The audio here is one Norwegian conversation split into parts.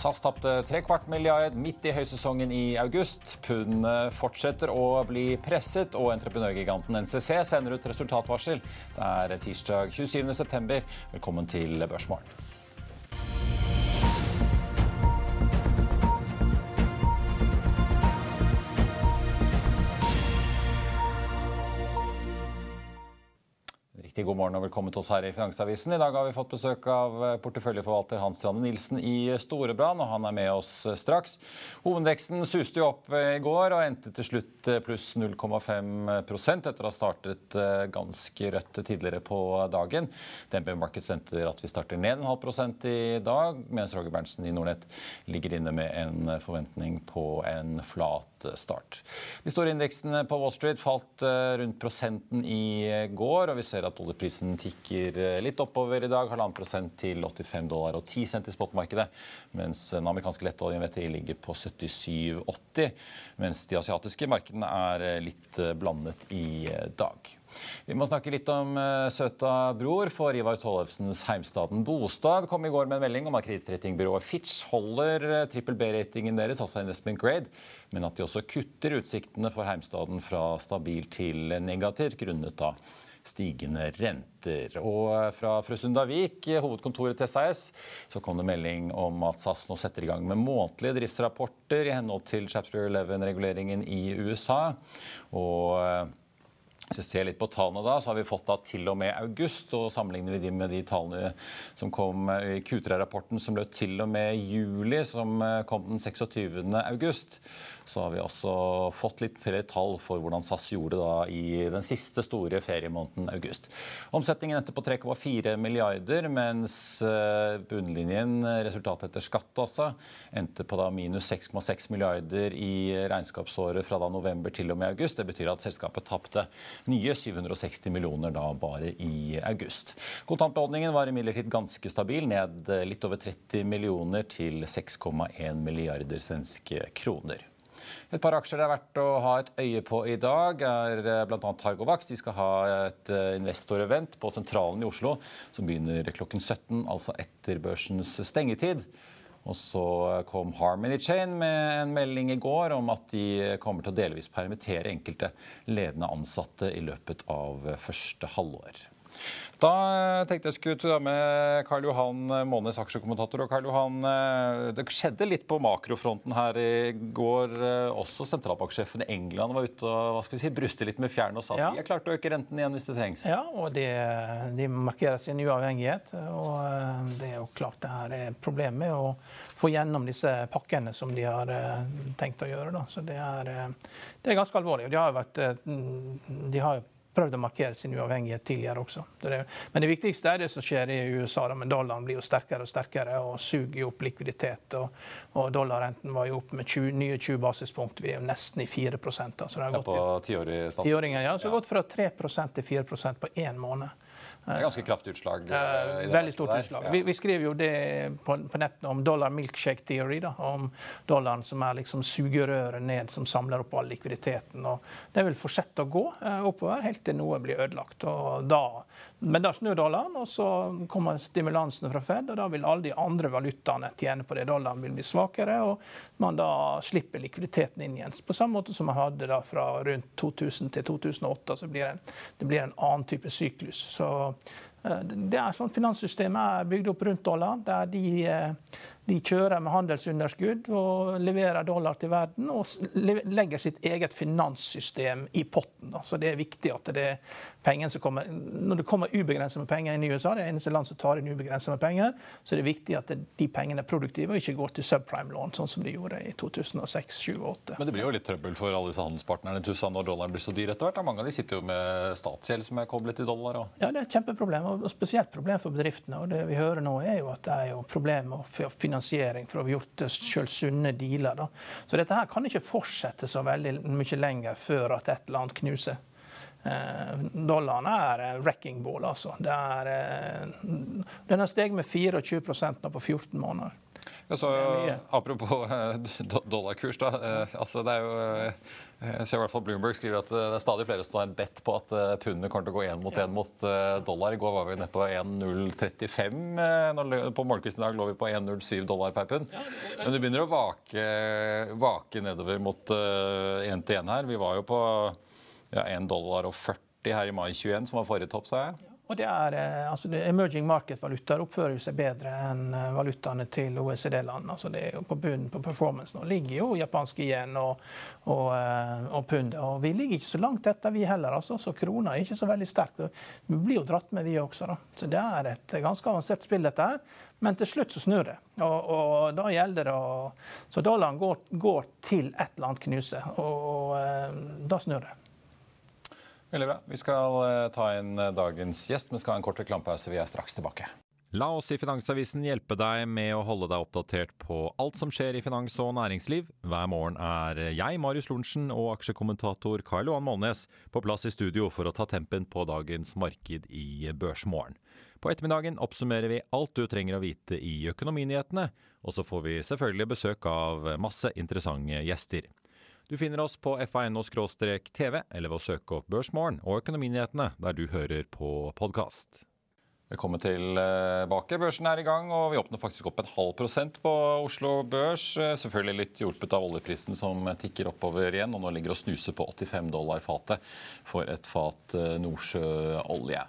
SAS tapte trekvart milliard midt i høysesongen i august. Pundet fortsetter å bli presset, og entreprenørgiganten NCC sender ut resultatvarsel. Det er tirsdag 27.9. Velkommen til Børsmorgen. Riktig god morgen og velkommen til oss her i Finansavisen. I dag har vi fått besøk av eh, porteføljeforvalter Hans Strande Nilsen i Storebrand, og han er med oss eh, straks. Hovedveksten suste jo opp eh, i går og endte til slutt pluss 0,5% etter å ha startet ganske rødt tidligere på dagen. DNB Markets venter at vi starter ned en halv prosent i dag, mens Roger Berntsen i Nordnett ligger inne med en forventning på en flat start. De store indeksene på Wall Street falt rundt prosenten i går, og vi ser at oljeprisen tikker litt oppover i dag. Halvannen prosent til 85 dollar og 10 cent i spotmarkedet. Mens den amerikanske lettoljen VTI ligger på 77,80. Mens de asiatiske markedene er litt blandet i dag. Vi må snakke litt om søta bror, for Ivar Tollefsens heimstaden Bostad kom i går med en melding om at kredittratingbyrået Fitch holder trippel B-ratingen deres, altså investment grade, men at de også kutter utsiktene for heimstaden fra stabil til negativt grunnet av stigende renter. Og fra Frøsundavik, hovedkontoret til SAS, så kom det melding om at SAS nå setter i gang med månedlige driftsrapporter i henhold til chapter 11-reguleringen i USA. Og hvis vi ser litt på tallene da, så har vi fått da til og med august. og Sammenligner vi de med de tallene som kom i Q3-rapporten som løp til og med juli, som kom den 26. august, så har vi også fått litt flere tall for hvordan SAS gjorde da i den siste store feriemåneden august. Omsetningen endte på 3,4 milliarder, mens bunnlinjen, resultatet etter skatt altså, endte på da minus 6,6 milliarder i regnskapsåret fra da november til og med august. Det betyr at selskapet tapte nye 760 millioner da bare i august. Kontantbeholdningen var imidlertid ganske stabil, ned litt over 30 millioner til 6,1 milliarder svenske kroner. Et par aksjer det er verdt å ha et øye på i dag, er bl.a. Targovax. De skal ha et investorevent på Sentralen i Oslo som begynner klokken 17, altså etter børsens stengetid. Og så kom Harmony Chain med en melding i går om at de kommer til å delvis permittere enkelte ledende ansatte i løpet av første halvår. Da tenkte jeg skulle ta med Karl Johan, Månes, aksjekommentator. Og Karl Johan, Det skjedde litt på makrofronten her i går. Også sentralbanksjefen i England var ute og hva skal vi si, bruste litt med fjærene og sa at Ja. de er klart å øke renten igjen hvis det trengs. Ja, og det, de markerer sin uavhengighet. Og eh, det er jo klart det her er problemet med å få gjennom disse pakkene som de har eh, tenkt å gjøre. Da. Så det er, eh, det er ganske alvorlig. Og de har jo vært eh, de har jo prøvd å markere sin uavhengighet tidligere også. Det men det viktigste er det som skjer i USA. Da, men Dollaren blir jo sterkere og sterkere og suger opp likviditet. Og, og dollarrenten var jo opp med 20, nye 20 basispunkt. Vi er jo nesten i 4 da, så det har Ja, gått på tiårig stand. Tiåringen, ja. Så har gått fra 3 til 4 på én måned. Det er ganske kraftig utslag. Eh, veldig stort utslag. Ja. Vi, vi, skriver jo det på, på nettene om dollar milkshake theory. Da, om dollaren som er liksom sugerøret ned, som samler opp all likviditeten. og Det vil fortsette å gå eh, oppover helt til noe blir ødelagt. da men da snur dollaren, og så kommer stimulansen fra Fed, og da vil alle de andre valutaene tjene på det. Dollaren vil bli svakere, og man da slipper likviditeten inn igjen. På samme måte som man hadde da fra rundt 2000 til 2008. så blir det, det blir en annen type syklus. Så det er sånn Finanssystemet er bygd opp rundt dollar. der de eh, de kjører med handelsunderskudd og leverer dollar til verden og legger sitt eget finanssystem i potten. Så det er viktig at det pengene som kommer Når det kommer ubegrenset med penger inn i USA, det er eneste land som tar inn ubegrenset med penger, så det er viktig at de pengene er produktive og ikke går til subprime-lån, sånn som de gjorde i 2006, 2008. Men det blir jo litt trøbbel for alle disse handelspartnerne til USA når dollaren blir så dyr etter hvert. Mange av de sitter jo med statsgjeld som er koblet til dollar. Og... Ja, det er et kjempeproblem, og spesielt problem for bedriftene. Og det vi hører nå, er jo at det er jo problem med finansiering for å ha gjort selv sunne dealer. Da. Så dette her kan ikke fortsette så veldig mye lenger før at et eller annet knuser. Eh, dollaren er en wrecking ball, altså. Er, eh, den har steget med 24 nå på 14 måneder. Ja, så, apropos eh, dollarkurs, da. altså, det er jo jeg ser i hvert fall Bloomberg skriver at det er stadig flere som har bedt på at pundet kommer til å gå én mot én mot dollar. I går var vi nede på 1,035. På morgenkvisten i dag lå vi på 1,07 dollar per pund. Men det begynner å vake, vake nedover mot én til én her. Vi var jo på ja, 1 dollar og 40 her i mai 21, som var forrige topp, sa jeg. Og det er, eh, altså det Emerging market-valutaer oppfører seg bedre enn eh, valutaene til OECD-land. Altså det er jo På bunnen på performance nå ligger jo japansk yen og, og, eh, og pund. Og vi ligger ikke så langt etter, vi heller. altså, Så krona er ikke så veldig sterk. Vi blir jo dratt med, vi også. da. Så det er et ganske avansert spill, dette her. Men til slutt så snur det. Og, og da gjelder det å Så dollaren går, går, til et eller annet knuse, og, og da snur det. Veldig bra. Vi skal eh, ta inn eh, dagens gjest, men skal ha en kort reklamepause. Vi er straks tilbake. La oss i Finansavisen hjelpe deg med å holde deg oppdatert på alt som skjer i finans og næringsliv. Hver morgen er jeg, Marius Lorentzen, og aksjekommentator Karl Johan Målnes på plass i studio for å ta tempen på dagens marked i Børsmorgen. På ettermiddagen oppsummerer vi alt du trenger å vite i økonominyhetene, og så får vi selvfølgelig besøk av masse interessante gjester. Du finner oss på fa.no-tv, eller ved å søke opp Børsmorgen og Økonominyhetene der du hører på podkast. Velkommen tilbake. Børsen er i gang, og vi åpner faktisk opp en halv prosent på Oslo Børs. Selvfølgelig litt hjulpet av oljeprisen som tikker oppover igjen, og nå ligger og snuser på 85 dollar fatet for et fat eh, nordsjøolje.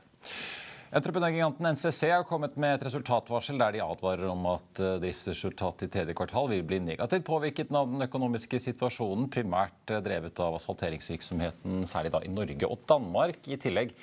Entreprenørgiganten NCC har kommet med et resultatvarsel der de advarer om at eh, driftsresultatet i tredje kvartal vil bli negativt påvirket av den økonomiske situasjonen, primært eh, drevet av asfalteringsvirksomheten, særlig da i Norge og Danmark. I tillegg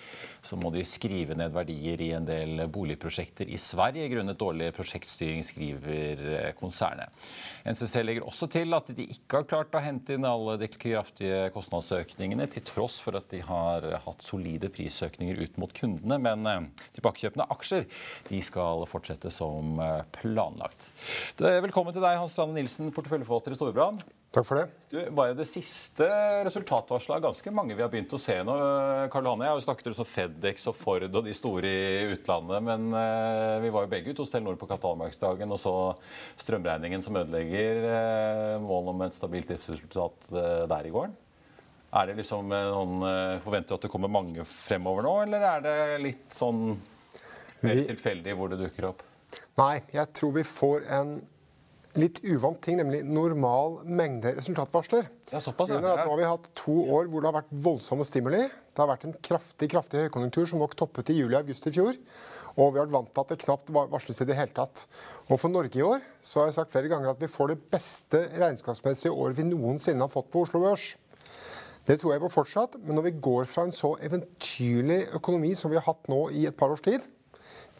så må de skrive ned verdier i en del boligprosjekter i Sverige grunnet dårlig prosjektstyring, skriver eh, konsernet. NCC legger også til at de ikke har klart å hente inn alle de kraftige kostnadsøkningene, til tross for at de har hatt solide prisøkninger ut mot kundene. men Tilbakekjøpende aksjer de skal fortsette som eh, planlagt. Velkommen til deg, Hans Strande Nilsen, porteføljeforvalter i Storebrand. Takk for det. Du, bare det siste resultatvarselet er ganske mange vi har begynt å se nå. Karl Hanne, jeg har jo snakket om Fedex og Ford og de store i utlandet. Men uh, vi var jo begge ute hos Telenor på kapitalmarkedsdagen og så strømregningen som ødelegger målet om et stabilt driftsresultat der i går. Er det liksom noen Forventer du at det kommer mange fremover nå, eller er det litt sånn mer tilfeldig hvor det dukker opp? Nei, jeg tror vi får en litt uvant ting, nemlig normal mengde resultatvarsler. Ja, såpass, ja. Nå har vi hatt to år hvor det har vært voldsomme stimuli. Det har vært en kraftig kraftig høykonjunktur som nok toppet i juli-august i fjor. Og vi har vært vant til at det knapt varsles i det hele tatt. Og for Norge i år så har jeg sagt flere ganger at vi får det beste regnskapsmessige året vi noensinne har fått på Oslo Børs. Det tror jeg på fortsatt, men når vi går fra en så eventyrlig økonomi som vi har hatt nå i et par års tid,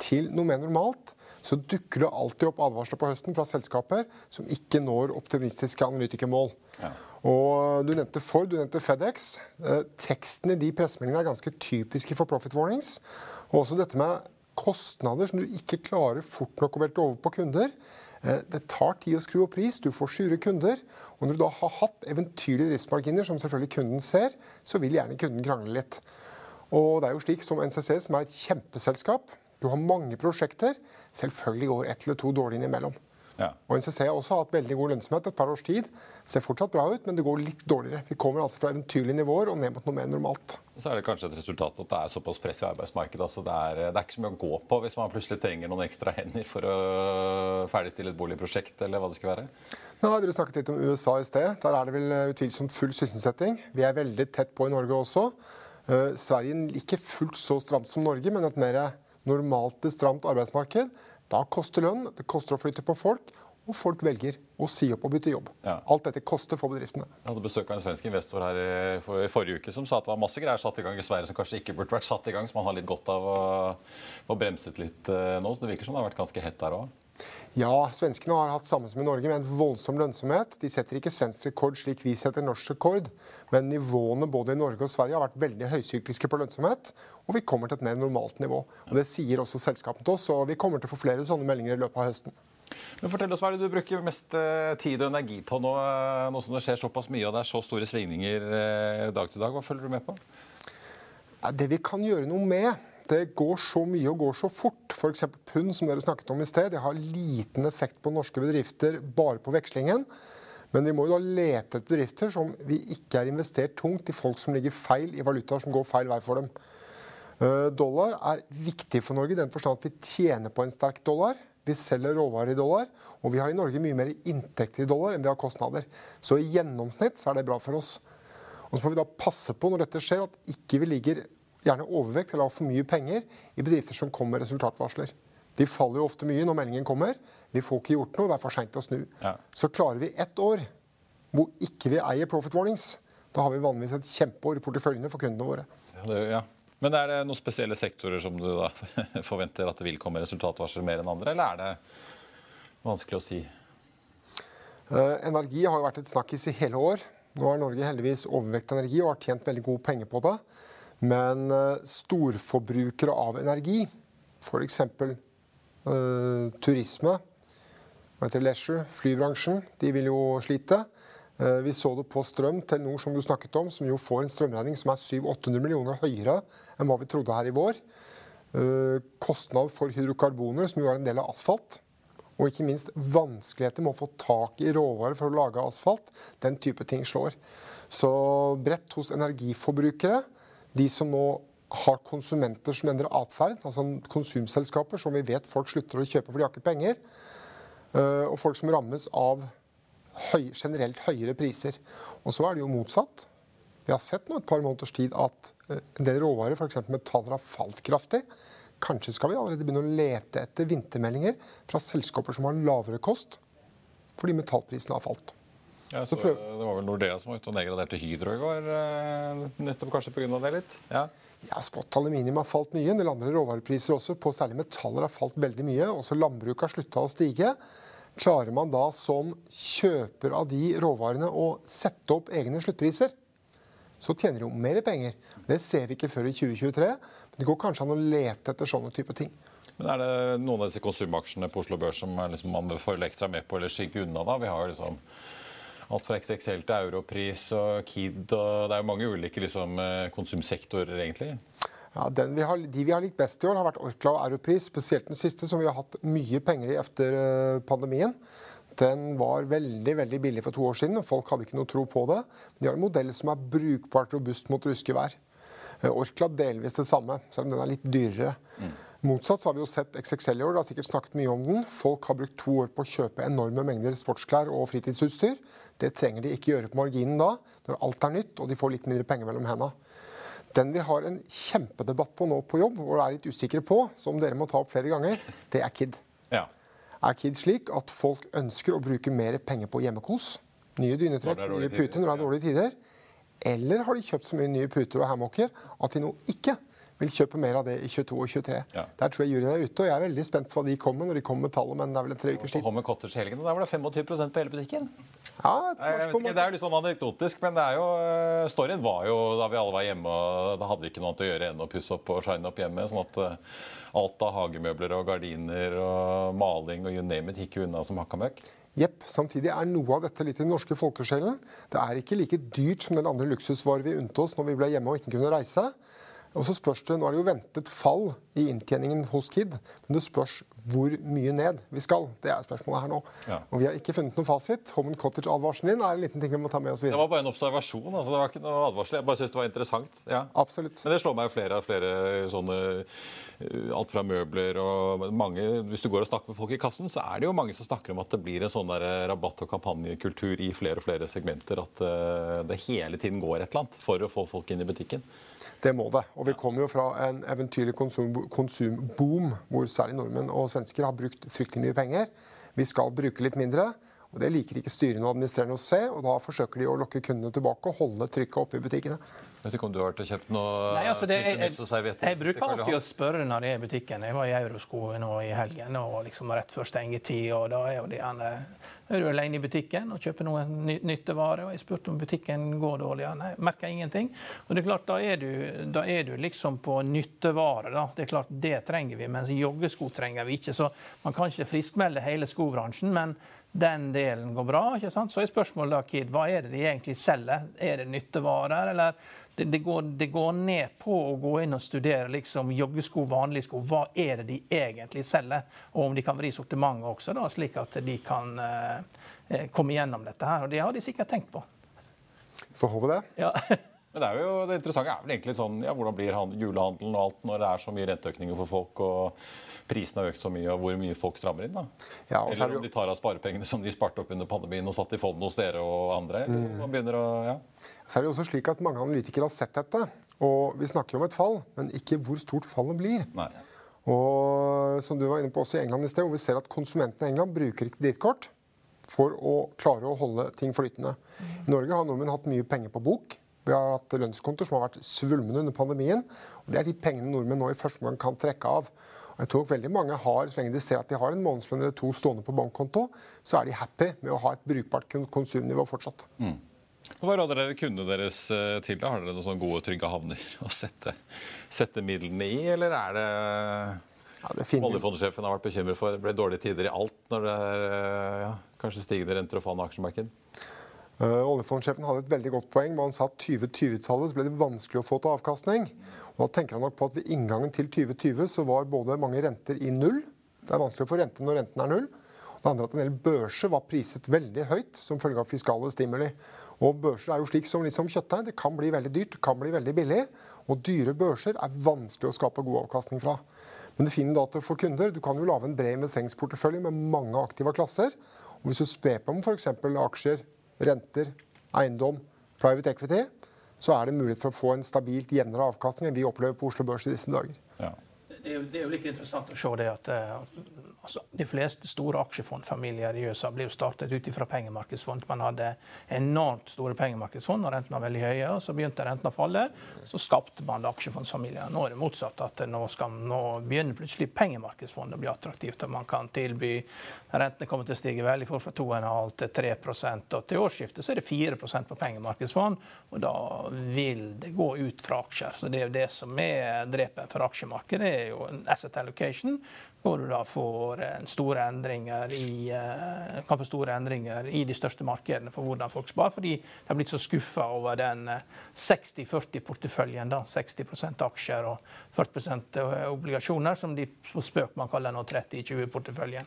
til noe mer normalt, så dukker det alltid opp advarsler på høsten fra selskaper som ikke når optimistiske analytikermål. Ja. Og Du nevnte Ford, du nevnte FedEx. Eh, teksten i de pressemeldingene er ganske typiske for profit warnings. Og også dette med kostnader som du ikke klarer fort nok å velte over på kunder. Eh, det tar tid å skru opp pris, du får sure kunder. Og når du da har hatt eventyrlige driftsmarginer, som selvfølgelig kunden ser, så vil gjerne kunden krangle litt. Og det er jo slik som NCC, som er et kjempeselskap. Du har mange prosjekter. Selvfølgelig går ett eller to dårlig innimellom. Ja. Og NCC har også hatt veldig god lønnsomhet et par års tid. Ser fortsatt bra ut, men det går litt dårligere. Vi kommer altså fra eventyrlige nivåer og ned mot noe mer normalt. Så er det kanskje et resultat at det er såpass press i arbeidsmarkedet. Altså det, er, det er ikke så mye å gå på hvis man plutselig trenger noen ekstra hender for å ferdigstille et boligprosjekt, eller hva det skal være. Nå har Dere snakket litt om USA i sted. Der er det vel utvilsomt full sysselsetting. Vi er veldig tett på i Norge også. Uh, Sverige ikke fullt så stramt som Norge, men et mer normalt stramt arbeidsmarked. Da koster lønn, det koster å flytte på folk, og folk velger å si opp og bytte jobb. Ja. Alt dette koster for bedriftene. Jeg hadde besøk av en svensk investor her i, for, i forrige uke som sa at det var masse greier satt i gang i Sverige som kanskje ikke burde vært satt i gang, som man har litt godt av å få bremset litt uh, nå. Så det virker som det har vært ganske hett der òg. Ja, svenskene har hatt samme som i Norge, med en voldsom lønnsomhet. De setter ikke svensk rekord slik vi setter norsk rekord, men nivåene både i Norge og Sverige har vært veldig høysykliske på lønnsomhet, og vi kommer til et mer normalt nivå. Og Det sier også selskapene til oss, og vi kommer til å få flere sånne meldinger i løpet av høsten. Men fortell oss, Hva er det du bruker mest eh, tid og energi på nå, eh, nå som det skjer såpass mye og det er så store svingninger eh, dag til dag? Hva følger du med på? Det vi kan gjøre noe med, det går så mye og går så fort. F.eks. pund, som dere snakket om i sted. Det har liten effekt på norske bedrifter bare på vekslingen. Men vi må jo da lete etter bedrifter som vi ikke er investert tungt i folk som ligger feil i valutaer som går feil vei for dem. Dollar er viktig for Norge i den forstand at vi tjener på en sterk dollar. Vi selger råvarer i dollar, og vi har i Norge mye mer inntekter i dollar enn vi har kostnader. Så i gjennomsnitt så er det bra for oss. Og så må vi da passe på når dette skjer, at ikke vi ligger gjerne overvekt eller har for mye penger i bedrifter som kommer med resultatvarsler. De faller jo ofte mye når meldingen kommer. Vi får ikke gjort noe, det er for seint å snu. Ja. Så klarer vi ett år hvor ikke vi eier profit warnings, da har vi vanligvis et kjempeår i porteføljene for kundene våre. Ja, det, ja. Men er det noen spesielle sektorer som du da forventer at det vil komme resultatvarsler mer enn andre, eller er det vanskelig å si? Uh, energi har jo vært et snakkis i hele år. Nå er Norge heldigvis overvekt energi og har tjent veldig gode penger på det. Men uh, storforbrukere av energi, f.eks. Uh, turisme, leisure, flybransjen, de vil jo slite. Uh, vi så det på strøm til nord, som du snakket om, som jo får en strømregning som er 700-800 millioner høyere enn hva vi trodde her i vår. Uh, kostnad for hydrokarboner, som jo er en del av asfalt. Og ikke minst vanskeligheter med å få tak i råvarer for å lage asfalt. Den type ting slår. Så bredt hos energiforbrukere, de som nå har konsumenter som endrer atferd, altså konsumselskaper som vi vet folk slutter å kjøpe for de har ikke penger, og folk som rammes av høy, generelt høyere priser. Og så er det jo motsatt. Vi har sett nå et par måneders tid at en del råvarer, f.eks. metaller, har falt kraftig. Kanskje skal vi allerede begynne å lete etter vintermeldinger fra selskaper som har lavere kost, fordi metallprisene har falt. Ja, så Det var vel Nordea som var ute og nedgraderte Hydro i går, nettopp kanskje pga. det litt? Ja. Ja, Spot aluminium har falt mye. En del andre råvarepriser også, på særlig metaller, har falt veldig mye. Også landbruket har slutta å stige. Klarer man da som kjøper av de råvarene å sette opp egne sluttpriser, så tjener de jo mer penger. Det ser vi ikke før i 2023. Men det går kanskje an å lete etter sånne type ting. Men Er det noen av disse konsumaksjene på Oslo Børs som liksom man bør følge ekstra med på eller skygge unna? da? Vi har liksom alt fra XXL til Europris og Kid. og Det er jo mange ulike liksom, konsumsektorer, egentlig. Ja, vi har, De vi har likt best i år, har vært Orkla og Europris, spesielt den siste, som vi har hatt mye penger i etter pandemien. Den var veldig veldig billig for to år siden, og folk hadde ikke noe tro på det. De har en modell som er brukbart robust mot ruske vær. Orkla delvis det samme, selv om den er litt dyrere. Mm. Motsatt så har vi jo sett XXL i år, det har sikkert snakket mye om den. Folk har brukt to år på å kjøpe enorme mengder sportsklær og fritidsutstyr. Det trenger de ikke gjøre på marginen da, når alt er nytt og de får litt mindre penger mellom hendene. Den vi har en kjempedebatt på nå på jobb, og er litt usikre på, som dere må ta opp flere ganger, det er Kid. Ja. Er Kid slik at folk ønsker å bruke mer penger på hjemmekos? Nye dynetrekk, nye puter når det er dårlige tider? Eller har de kjøpt så mye nye puter og hammocker at de nå ikke vil kjøpe mer av det i 22 og 23. Ja. Der tror jeg juryen er ute, og jeg er veldig spent på hva de kommer når de kommer med tallet. men det er vel en tre ukers tid. Kommer Cottage helgen, og der var det 25% på hele butikken. Ja, ikke, Det er jo litt sånn anekdotisk, men det er jo, storyen var jo da vi alle var hjemme og da hadde vi ikke noe annet å gjøre enn å pusse opp og shine opp hjemme. sånn at alt av hagemøbler og gardiner og maling og you name it gikk jo unna som hakka møkk. Jepp. Samtidig er noe av dette litt i den norske folkesjelen. Det er ikke like dyrt som den andre luksusvarer vi unnte oss når vi ble hjemme og ikke kunne reise. Og så spørs det, Nå er det jo ventet fall i inntjeningen hos Kid, men det spørs hvor mye ned vi skal. Det er spørsmålet her nå. Ja. Og Vi har ikke funnet noen fasit. Home Cottage-advarselen din er en liten ting vi må ta med oss videre. Det var bare en observasjon. altså Det var ikke noe advarsel. Jeg bare synes det var interessant. Ja. Absolutt. Men det slår meg jo flere og flere sånne uh, Alt fra møbler og mange Hvis du går og snakker med folk i kassen, så er det jo mange som snakker om at det blir en sånn der rabatt- og kampanjekultur i flere og flere segmenter. At det hele tiden går et eller annet for å få folk inn i butikken. Det må det. Og vi kommer jo fra en eventyrlig konsum, konsumboom, hvor særlig nordmenn og svensker har brukt fryktelig mye penger. Vi skal bruke litt mindre. Og Det liker ikke styrene og administrerende å se, og da forsøker de å lokke kundene tilbake og holde trykket oppe i butikkene. Jeg vet ikke om du har vært og kjøpt noe Nei, altså det, jeg, nytt jeg, jeg bruker alltid å spørre når jeg er i butikken. Jeg var i Eurosko nå i helgen, og liksom rett før stengetid. og Da er jo det gjerne er du alene i butikken og kjøper noen ny, nyttevare. og Jeg spurte om butikken går dårlig. Ja, nei, merker ingenting. Og det er klart, Da er du, da er du liksom på nyttevare. da. Det er klart, det trenger vi, mens joggesko trenger vi ikke. Så man kan ikke friskmelde hele skobransjen. men den delen går bra. ikke sant? Så er spørsmålet da, Kid, hva er det de egentlig selger? Er det nyttevarer, eller det, det, går, det går ned på å gå inn og studere liksom joggesko, vanlige sko. Hva er det de egentlig selger? Og om de kan vri sortimentet også, da, slik at de kan eh, komme gjennom dette her. Og det har de sikkert tenkt på. Får håpe det. Ja. Men det, er jo, det interessante er vel egentlig sånn, ja, hvordan blir han- julehandelen og alt når det er så mye renteøkninger for folk og prisene har økt så mye, og hvor mye folk strammer inn? da? Ja, og er Eller om de tar av sparepengene som de sparte opp under pandemien og satt i fond hos dere og andre? eller Man begynner å, ja. Så er det jo også slik at Mange analytikere har sett dette. Og Vi snakker jo om et fall, men ikke hvor stort fallet blir. Nei. Og som du var inne på også i England i sted, hvor vi ser at konsumentene i England bruker ikke kredittkort for å klare å holde ting flytende. I Norge har nordmenn hatt mye penger på bok. Vi har hatt lønnskontoer som har vært svulmende under pandemien. og Det er de pengene nordmenn nå i første omgang kan trekke av. Og jeg tror veldig mange har, Så lenge de ser at de har en månedslønn eller to stående på bankkonto, så er de happy med å ha et brukbart konsumnivå fortsatt. Hva råder dere kundene deres eh, til? da? Har dere noen sånne gode, trygge havner å sette, sette midlene i, eller er det Ja, Oljefondsjefen har vært bekymret for det ble dårlige tider i alt når det er eh, ja, kanskje stigende renter og fallende aksjemarked? Uh, oljefondsjefen hadde et veldig godt poeng. Han sa at 2020-tallet så ble det vanskelig å få til avkastning. Og Da tenker han nok på at ved inngangen til 2020 så var både mange renter i null. Det er vanskelig å få rente når renten er null. Og det andre at en del børser var priset veldig høyt som følge av fiskale stimuli. Og børser er jo slik som, liksom kjøttdeig. Det kan bli veldig dyrt, det kan bli veldig billig. Og dyre børser er vanskelig å skape god avkastning fra. Men det finner da til for kunder, du kan jo lage en bred investeringsportefølje med mange aktive klasser. Og hvis du sper på med f.eks. aksjer, renter, eiendom, private equity, så er det mulighet for å få en stabilt jevnere avkastning enn vi opplever på Oslo Børs i disse dager. Ja. Det er, jo, det er jo litt interessant å se det at eh, altså, de fleste store aksjefondfamilier i USA ble jo startet ut fra pengemarkedsfond. Man hadde enormt store pengemarkedsfond og rentene var veldig høye. og Så begynte rentene å falle. Så skapte man aksjefondfamilier. Nå er det motsatt. at Nå, skal, nå begynner plutselig pengemarkedsfond å bli attraktivt. og Man kan tilby Rentene kommer til å stige veldig fort fra 2,5 til 3% og Til årsskiftet så er det 4% på pengemarkedsfond. og Da vil det gå ut fra aksjer. Så Det er jo det som er drepen for aksjemarkedet. det er jo asset allocation, hvor du da får eh, store endringer i, eh, kan få store endringer i de største markedene for hvordan folk sparer, fordi de har blitt så skuffa over den eh, 60-40-porteføljen. da, 60% aksjer og 40% obligasjoner, som de på spøk man kaller nå 30-20-porteføljen.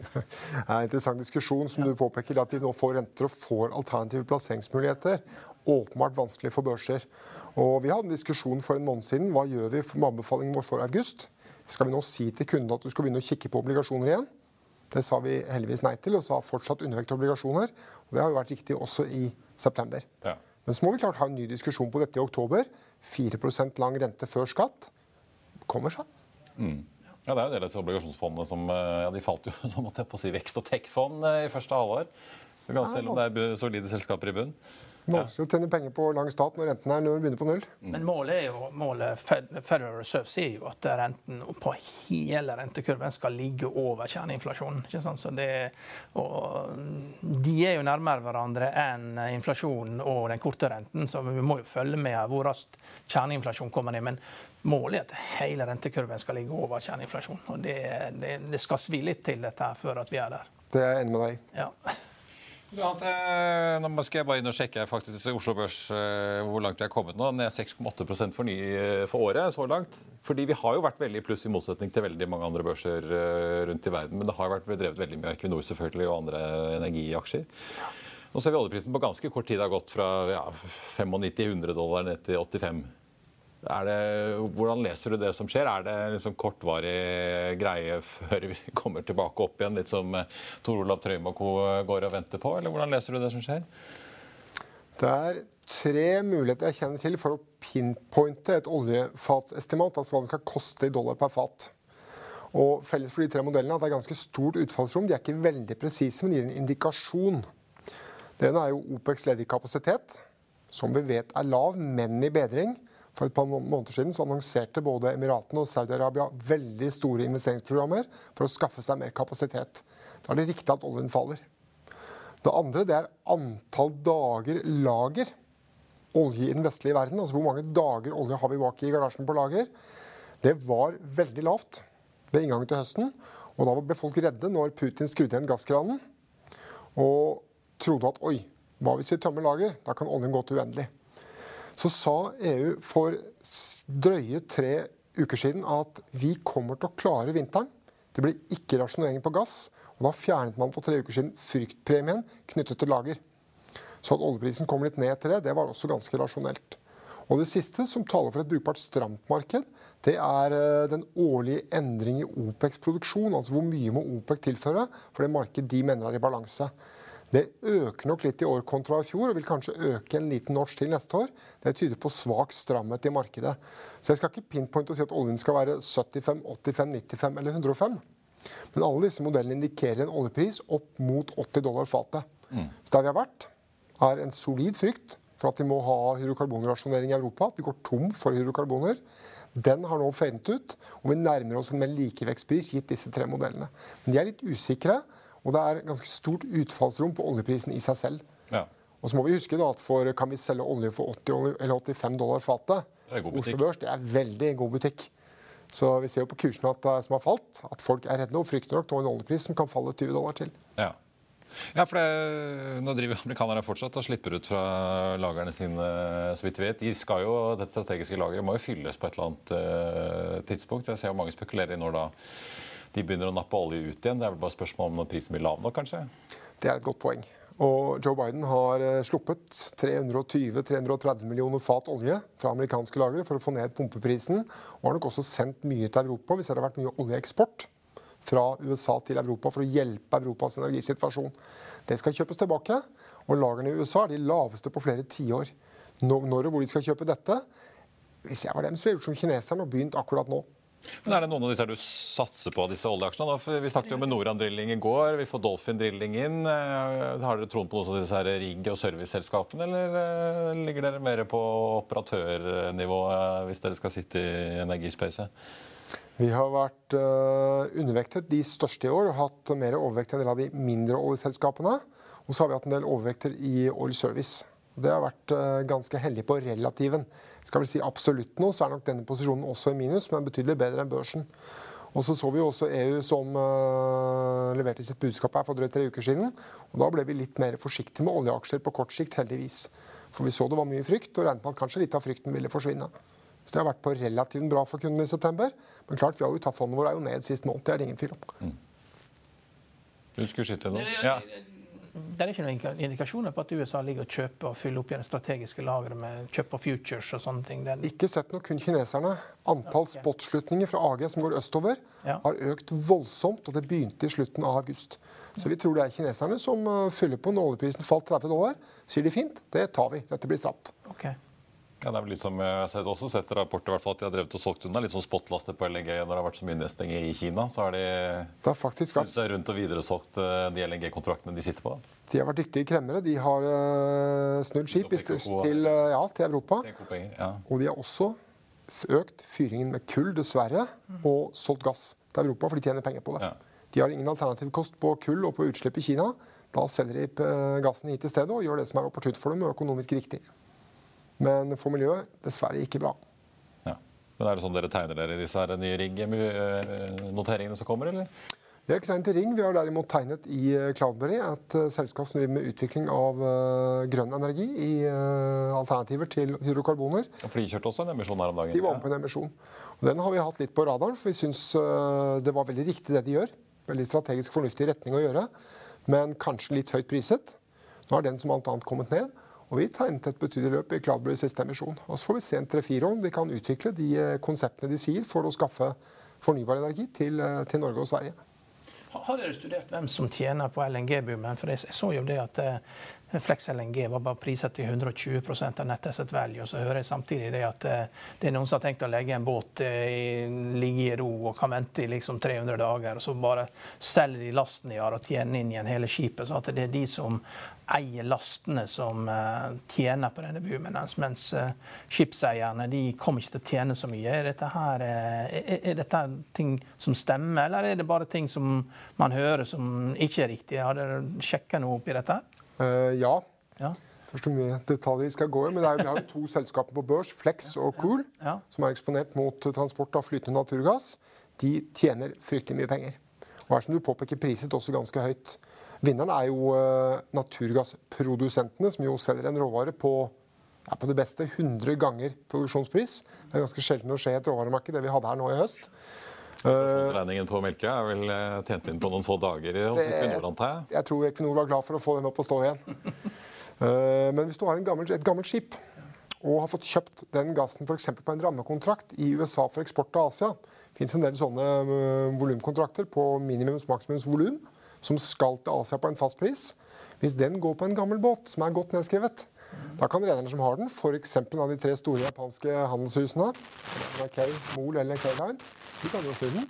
Det er en interessant diskusjon som du påpeker, at de nå får renter og får alternative plasseringsmuligheter. Åpenbart vanskelig for børser. Og Vi hadde en diskusjon for en måned siden. Hva gjør vi med anbefalingen vår for august? Skal vi nå si til kundene at du skal begynne å kikke på obligasjoner igjen? Det sa vi heldigvis nei til, og sa fortsatt undervekt obligasjoner. Og Det har jo vært riktig også i september. Ja. Men så må vi klart ha en ny diskusjon på dette i oktober. 4% lang rente før skatt kommer seg. Ja, Det er jo en del av disse obligasjonsfondene som eh, ja, de falt jo så måtte jeg på å si, vekst- og tech-fond eh, i første halvår. Selv om det er solide selskaper i bunn. Vanskelig å tjene penger på lang stat når renten er når begynner på null. Men målet er jo, målet Federal Reserve sier jo at renten på hele rentekurven skal ligge over kjerneinflasjonen. ikke sant? Så det, og de er jo nærmere hverandre enn inflasjonen og den korte renten, så vi må jo følge med hvor raskt kjerneinflasjon kommer ned. Men målet er at hele rentekurven skal ligge over kjerneinflasjon. Og det, det, det skal svi litt til dette her før at vi er der. Det er jeg enig med deg i. Ja. Altså, nå skal jeg bare inn og sjekke faktisk Oslo Børs eh, hvor langt vi er kommet nå. Ned 6,8 for, ny, for året så langt. Fordi vi har jo vært veldig i pluss i motsetning til veldig mange andre børser rundt i verden. Men det har vært drevet veldig mye av Equinor selvfølgelig og andre energiaksjer. Nå ser vi oljeprisen på ganske kort tid har gått fra ja, 95-100 dollar ned til 85 det, hvordan leser du det som skjer? Er det liksom kortvarig greie før vi kommer tilbake opp igjen, litt som eh, Tor Olav Trøim og co. går og venter på? Eller hvordan leser du det som skjer? Det er tre muligheter jeg kjenner til for å pinpointe et oljefatsestimat, altså hva det skal koste i dollar per fat. Og Felles for de tre modellene er at det er ganske stort utfallsrom. De er ikke veldig presise, men gir en indikasjon. Det ene er jo OPEX ledig kapasitet, som vi vet er lav, men i bedring. For et par måneder siden så annonserte både Emiratene og Saudi-Arabia veldig store investeringsprogrammer for å skaffe seg mer kapasitet. Da er det riktig at oljen faller. Det andre det er antall dager lager olje i den vestlige verden. Altså hvor mange dager olje har vi bak i garasjen på lager. Det var veldig lavt ved inngangen til høsten. Og da ble folk redde når Putin skrudde igjen gasskranen og trodde at oi, hva hvis vi tømmer lager? Da kan oljen gå til uendelig så sa EU for drøye tre uker siden at vi kommer til å klare vinteren. Det blir ikke rasjonering på gass. og Da fjernet man for tre uker siden fryktpremien knyttet til lager. Så at oljeprisen kom litt ned til det, det var også ganske rasjonelt. Og Det siste, som taler for et brukbart stramt marked, det er eh, den årlige endring i OPECs produksjon. Altså hvor mye må OPEC tilføre for det markedet de mener er i balanse. Det øker nok litt i år kontra i fjor, og vil kanskje øke en liten norsk til neste år. Det tyder på svak stramhet i markedet. Så jeg skal ikke pinpointe og si at oljen skal være 75, 85, 95 eller 105. Men alle disse modellene indikerer en oljepris opp mot 80 dollar fatet. Mm. Så der vi har vært, er en solid frykt for at vi må ha hydrokarbonrasjonering i Europa. At Vi går tom for hydrokarboner. Den har nå fadet ut, og vi nærmer oss en mer likevekstpris gitt disse tre modellene. Men de er litt usikre. Og det er ganske stort utfallsrom på oljeprisen i seg selv. Ja. Og så må vi huske da at for Kan vi selge olje for 80 eller 85 dollar fatet? Oslo Børs det er veldig god butikk. Så vi ser jo på kursene at, eh, som har falt, at folk er redde og frykter nok til en oljepris som kan falle 20 dollar til. Ja. Ja, for det, Nå driver amerikanerne fortsatt og slipper ut fra lagrene sine. så vidt vi vet. De skal jo, Dette strategiske lageret må jo fylles på et eller annet uh, tidspunkt. Jeg ser jo mange spekulerer i når da de begynner å nappe olje ut igjen. Det er vel bare spørsmål om når prisen blir lav nok, kanskje? Det er et godt poeng. Og Joe Biden har eh, sluppet 320-330 millioner fat olje fra amerikanske lagre for å få ned pumpeprisen. Og har nok også sendt mye til Europa hvis det har vært mye oljeeksport fra USA til Europa for å hjelpe Europas energisituasjon. Det skal kjøpes tilbake. Og lagrene i USA er de laveste på flere tiår. Når og hvor de skal kjøpe dette Hvis jeg var dem, så ville jeg gjort som kineserne og begynt akkurat nå. Men Er det noen av disse du satser på, disse oljeaksjene? Vi snakket jo med Noran Drilling i går. Vi får Dolphin Drilling inn. Eh, har dere troen på noen av disse her rigg- og serviceselskapene, eller eh, ligger dere mer på operatørnivå eh, hvis dere skal sitte i energispacet? Vi har vært undervektet de største i år og hatt mer overvekt enn en del av de mindre oljeselskapene. Og så har vi hatt en del overvekter i oil service. Det har vært uh, ganske heldig på relativen. Skal vi si absolutt nå, så er nok denne posisjonen også i minus, men betydelig bedre enn børsen. Og så så vi også EU som uh, leverte sitt budskap her for drøyt tre uker siden. og Da ble vi litt mer forsiktige med oljeaksjer på kort sikt, heldigvis. For vi så det var mye frykt, og regnet med at kanskje litt av frykten ville forsvinne. Så det har vært på relativt bra for kundene i september. Men klart, vi har jo tatt fondet vårt er jo ned sist måned, det er det ingen tvil om. Mm. Du skulle skyte noe? Ja det er ikke noen indikasjoner på at USA ligger og kjøper og fyller opp igjen strategiske lagre med kjøp av futures og sånne ting. Den... Ikke sett noe, kun kineserne. Antall okay. spotslutninger fra AG som går østover, ja. har økt voldsomt, og det begynte i slutten av august. Så vi tror det er kineserne som uh, fyller på når oljeprisen falt 30 dollar. Sier de fint, det tar vi. Dette blir stramt. Okay. Ja, det er vel litt som jeg har også sett rapporter hvert fall, at de har drevet og solgt unna litt sånn spotlaster på LNG når det har vært så mye nedstenging i Kina. Så har de det faktisk vært... seg rundt og videresolgt eh, de LNG-kontraktene de sitter på. De har vært dyktige kremmere. De har uh, snudd skip til, ja, til Europa. Ja. Og de har også økt fyringen med kull, dessverre, og solgt gass til Europa, for de tjener penger på det. Ja. De har ingen alternativ kost på kull og på utslipp i Kina. Da selger de gassen hit i stedet og gjør det som er opportunt for dem og økonomisk riktig. Men for miljøet dessverre ikke bra. Ja. Men Er det sånn dere tegner dere i disse her nye rigg-noteringene som kommer, eller? Vi har ikke tegnet i Ring. Vi har derimot tegnet i eh, Cloudberry, et uh, selskap som driver med utvikling av grønn energi i alternativer til hydrokarboner. Og For de kjørte også en emisjon her om dagen? De var med på en emisjon. Og den har vi hatt litt på radaren, for vi syns det var veldig riktig det de gjør. Veldig strategisk fornuftig retning å gjøre, men kanskje litt høyt priset. Nå har den som alt annet kommet ned. Og vi tegnet et betydelig løp i Cloudberry siste emisjon. Og så får vi se en tre-fire om de kan utvikle de konseptene de sier for å skaffe fornybar energi til, til Norge og Sverige. Har dere studert hvem som tjener på LNG-boomen? For jeg så jo det at eh, Flex LNG var bare priset til 120% av nettasset value. Så hører jeg samtidig det at eh, det er noen som har tenkt å legge en båt i, ligge i ro og kan vente i liksom 300 dager. Og så bare selger de lasten de har og tjener inn igjen hele skipet. Så at det er de som eier lastene som uh, tjener på denne boomen. Mens skipseierne de kommer ikke til å tjene så mye. Er dette, her, er, dette ting som stemmer, eller er det bare ting som man hører som ikke er riktige? Har dere sjekka noe oppi dette? Uh, ja. ja. Først hvor mye detaljer vi skal gå i, men er, Vi har jo to selskaper på børs, Flex og Cool, ja. som er eksponert mot transport av flytende naturgass. De tjener fryktelig mye penger. Og er som du påpeker priset også ganske høyt. Vinneren er jo uh, naturgassprodusentene, som jo selger en råvare på, er på det beste 100 ganger produksjonspris. Det er ganske sjelden å skje i et råvaremarked, det vi hadde her nå i høst. Regningen på melke er vel eh, tjent inn på noen få dager hos Equinor, antar jeg? Jeg tror Equinor var glad for å få den opp og stå igjen. Eh, men hvis du har gammel, et gammelt skip og har fått kjøpt den gassen f.eks. på en rammekontrakt i USA for eksport til Asia Det fins en del sånne eh, volumkontrakter på minimums maksimums volum som skal til Asia på en fast pris. Hvis den går på en gammel båt som er godt nedskrevet, da kan rederne som har den, f.eks. av de tre store japanske handelshusene, Mackay, Mol eller K-Line, de kan jo snu den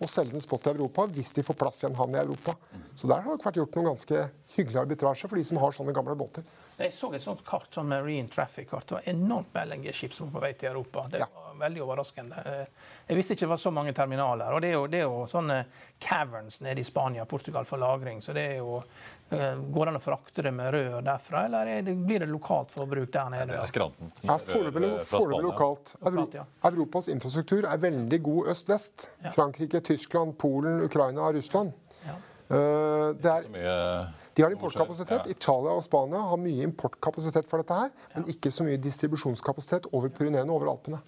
og selge den spot i Europa hvis de får plass i en havn i Europa. Så der har det vært gjort noen ganske hyggelig arbitrasje for de som har sånne gamle båter. Jeg så et sånt kart, sånn Marine Traffic-kart. Det var enormt med LNG-skip som var på vei til Europa. Det var veldig overraskende. Jeg visste ikke det var så mange terminaler. Og det er jo, det er jo sånne caverns nede i Spania Portugal for lagring. Så det er jo Eh, går det an å frakte det med rør derfra, eller det, blir det lokalt forbruk der nede? Det er skranten. Ja, Foreløpig lokalt. Euro Europas infrastruktur er veldig god øst-vest. Ja. Frankrike, Tyskland, Polen, Ukraina, Russland. Ja. Uh, er, de har importkapasitet. Ja. Italia og Spania har mye importkapasitet for dette her, men ikke så mye distribusjonskapasitet over Pyreneene og over Alpene.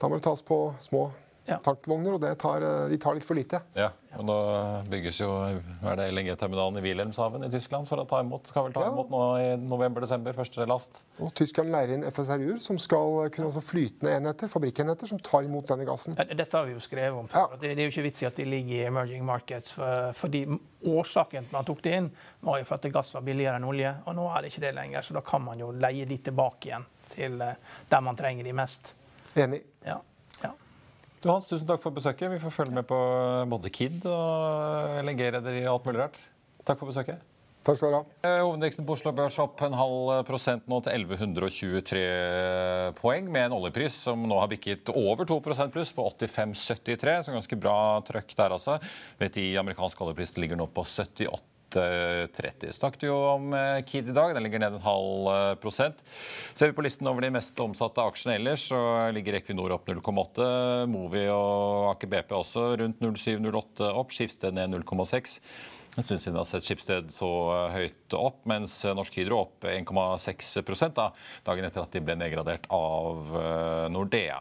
Da må det tas på små ja. tankvogner, og tar, eh, de tar litt for lite. Ja, og Nå bygges jo LNG-terminalen i Wilhelmshaven i Tyskland for å ta imot, skal vel ta imot nå i november-desember, første last. Og Tyskland leier inn FSRU-er, som skal kunne altså flytende enheter, fabrikkenheter, som tar imot denne gassen. Ja, dette har vi jo skrevet om. Ja. Det, det, er jo ikke vits i at de ligger i emerging markets. For, fordi årsaken til at man tok det inn, var jo for at gass var billigere enn olje. Og nå er det ikke det lenger, så da kan man jo leie de tilbake igjen til eh, der man trenger de mest. Enig. Ja. ja. Du Hans, tusen takk for besøket. Vi får følge med på både Kid og LNG-rederi og alt mulig rart. Takk for besøket. Takk skal du ha. Eh, hovedindeksen på Oslo Børs opp en halv prosent nå til 1123 poeng, med en oljepris som nå har bikket over 2% pluss, på 85,73. Så ganske bra trøkk der, altså. Vet de amerikansk oljepris ligger nå på 78 30. Snakket jo om eh, Kid i dag. Den ligger ned en halv eh, prosent. Ser vi på listen over de mest omsatte aksjene ellers, så ligger Equinor opp 0,8. Movi og Aker BP også rundt 07-08 opp. Skipsted ned 0,6 en stund siden har sett Skipsted så eh, høyt opp, mens Norsk Hydro opp 1,6 da, dagen etter at de ble nedgradert av Nordea.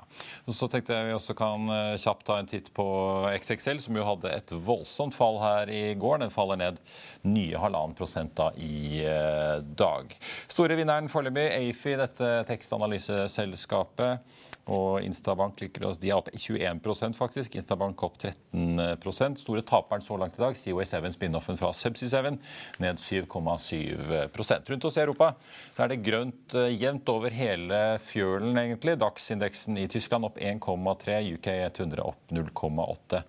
Så tenkte jeg vi også kan kjapt ta en titt på XXL, som jo hadde et voldsomt fall her i går. Den faller ned nye halvannen prosent da i eh, dag. Store vinneren foreløpig, Afi, dette tekstanalyseselskapet. Og Instabank liker oss, de er opp 21% faktisk. Instabank opp 13% Store taperen så langt i dag, COA7, spin-offen fra Subsea7, ned 7,7% Rundt oss i Europa er det grønt eh, jevnt over hele fjølen, egentlig. DAX-indeksen i Tyskland opp 1,3, UK 100 opp 0,8.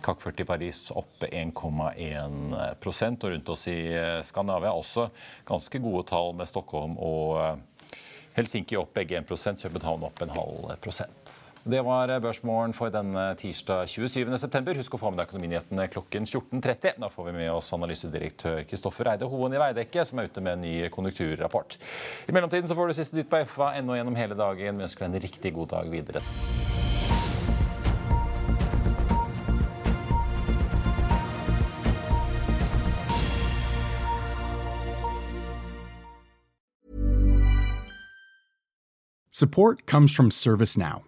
CAC 40 Paris opp 1,1 og rundt oss i eh, Skandinavia også ganske gode tall med Stockholm og eh, Helsinki opp begge 1% København opp en halv prosent. Det var Børsmorgen for denne tirsdag 27.9. Husk å få med deg økonominyhetene klokken 14.30. Da får vi med oss analysedirektør Kristoffer Eide Hoen i Veidekke, som er ute med en ny konjunkturrapport. I mellomtiden så får du siste nytt på FA.no gjennom hele dagen. Vi ønsker deg en riktig god dag videre. Support comes from ServiceNow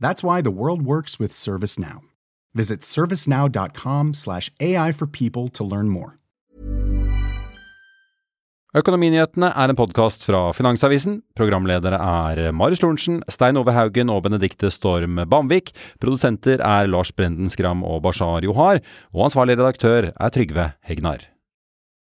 That's why the world works with ServiceNow. Visit servicenow.com/ai for people to learn more. Økonominyhetene er en podkast fra Finansavisen. Programledere er Marius Lorentzen, Stein Ove Haugen og Benedikte Storm Bamvik. Produsenter er Lars Brenden Skram og Bashar Johar. Og ansvarlig redaktør er Trygve Hegnar.